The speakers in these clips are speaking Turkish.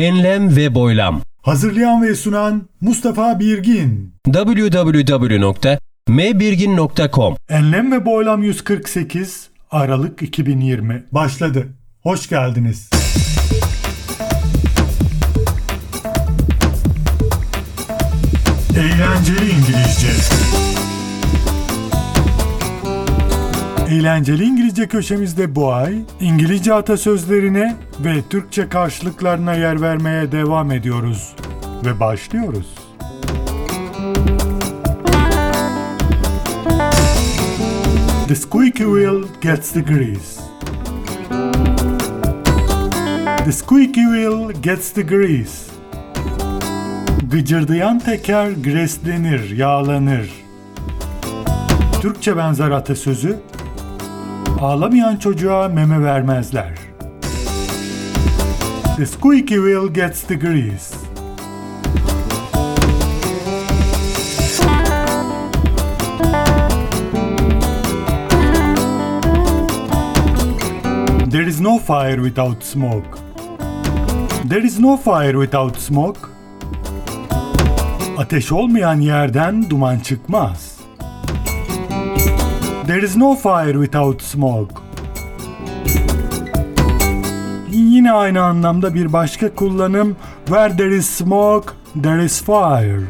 Enlem ve boylam. Hazırlayan ve sunan Mustafa Birgin. www.mbirgin.com Enlem ve Boylam 148 Aralık 2020 başladı. Hoş geldiniz. Eğlenceli İngilizce. Eğlenceli İngilizce köşemizde bu ay İngilizce atasözlerine ve Türkçe karşılıklarına yer vermeye devam ediyoruz ve başlıyoruz. The squeaky wheel gets the grease. The squeaky wheel gets the grease. Gıcırdayan teker greslenir, yağlanır. Türkçe benzer atasözü Ağlamayan çocuğa meme vermezler. The squeaky wheel gets the grease. There is no fire without smoke. There is no fire without smoke. Ateş olmayan yerden duman çıkmaz. There is no fire without smoke. Yine aynı anlamda bir başka kullanım Where there is smoke, there is fire.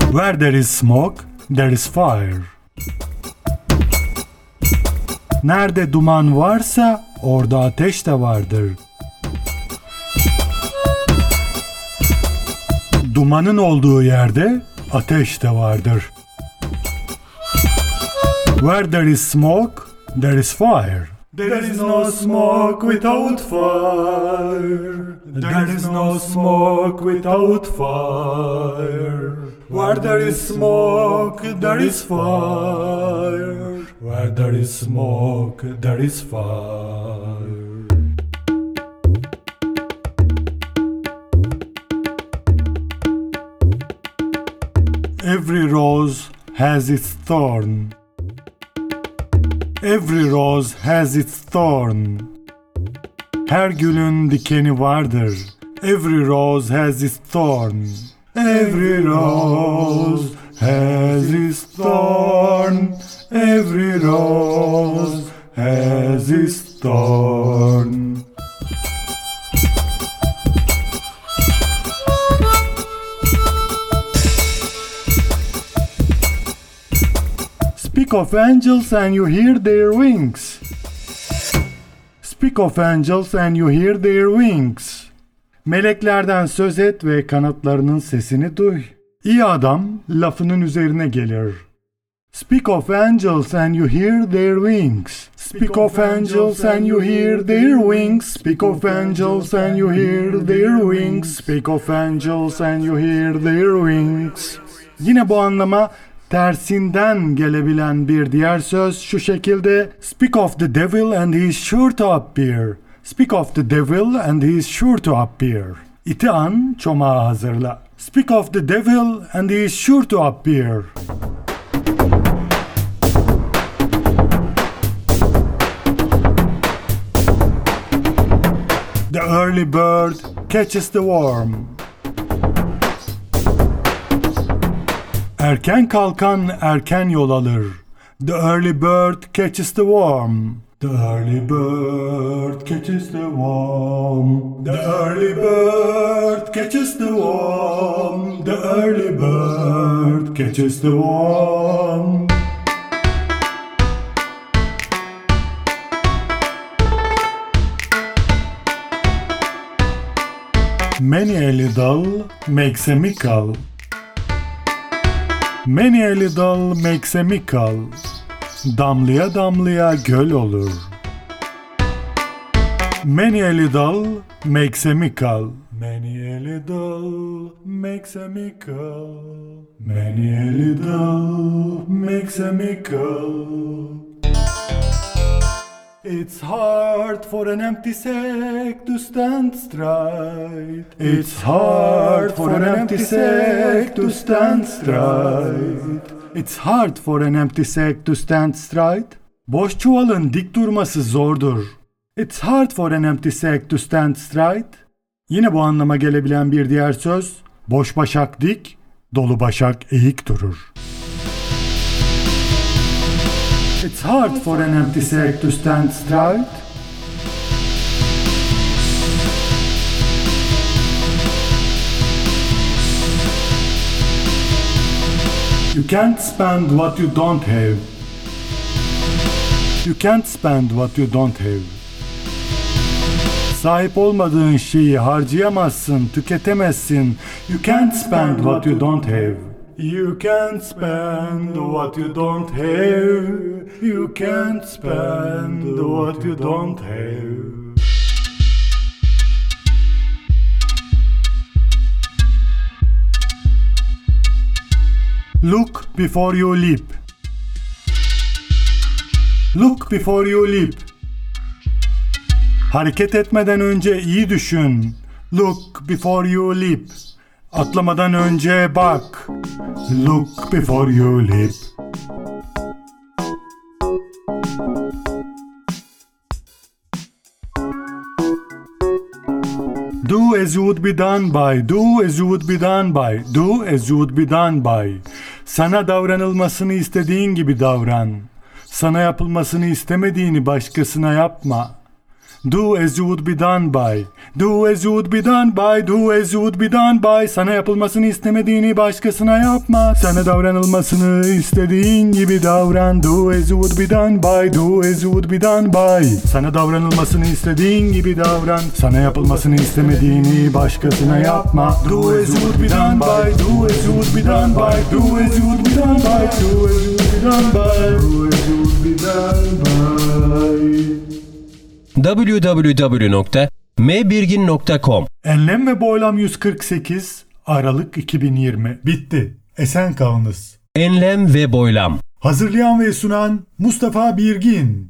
Where there is smoke, there is fire. Nerede duman varsa orada ateş de vardır. Dumanın olduğu yerde ateş de vardır. Where there is smoke, there is fire. There is no smoke without fire. There is no smoke without fire. Where there is smoke, there is fire. Where there is smoke, there is fire. Every rose has its thorn. Every rose has its thorn. Her gülün dikeni vardır. Every rose has its thorn. Every rose has its thorn. Every rose has its thorn. Speak of angels and you hear their wings. Speak of angels and you hear their wings. Meleklerden söz et ve kanatlarının sesini duy. İyi adam lafının üzerine gelir. Speak of angels and you hear their wings. Speak of angels and you hear their wings. Speak of angels and you hear their wings. Speak of angels and you hear their wings. Yine bu anlama tersinden gelebilen bir diğer söz şu şekilde Speak of the devil and he is sure to appear. Speak of the devil and he is sure to appear. İti an çomağı hazırla. Speak of the devil and he is sure to appear. The early bird catches the worm. Erken kalkan erken yol alır. The early bird catches the worm. The early bird catches the worm. The early bird catches the worm. The early bird catches the worm. Many a little makes a mickle. Many a little makes a mickle. Damlaya damlaya göl olur. Many a little makes a mickle. Many a little makes a mickle. It's hard for an empty sack to stand straight. It's hard for an empty sack to stand straight. It's hard for an empty sack to stand straight. Boş çuvalın dik durması zordur. It's hard for an empty sack to stand straight. Yine bu anlama gelebilen bir diğer söz, boş başak dik, dolu başak eğik durur. It's hard for an empty sack to stand straight. You can't spend what you don't have. You can't spend what you don't have. Sahip olmadığın şeyi harcayamazsın, tüketemezsin. You can't spend what you don't have. You can't spend what you don't have. You can't spend what you don't have. Look before you leap. Look before you leap. Hareket etmeden önce iyi düşün. Look before you leap. Atlamadan önce bak. Look before you leap. Do as you would be done by. Do as you would be done by. Do as you would be done by. Sana davranılmasını istediğin gibi davran. Sana yapılmasını istemediğini başkasına yapma. Do as you would be done by. Do as you would be done by. Do as you would be done by. Sana yapılmasını istemediğini başkasına yapma. Sana davranılmasını istediğin gibi davran. Do as you would be done by. Do as you would be done by. Sana davranılmasını istediğin gibi davran. Sana yapılmasını istemediğini başkasına yapma. Do as you would be done by. Do as you would be done by. Do as you would be done by. Do as you would be done by. Do as you would be done by. www.mbirgin.com Enlem ve Boylam 148 Aralık 2020 Bitti. Esen kalınız. Enlem ve boylam. Hazırlayan ve sunan Mustafa Birgin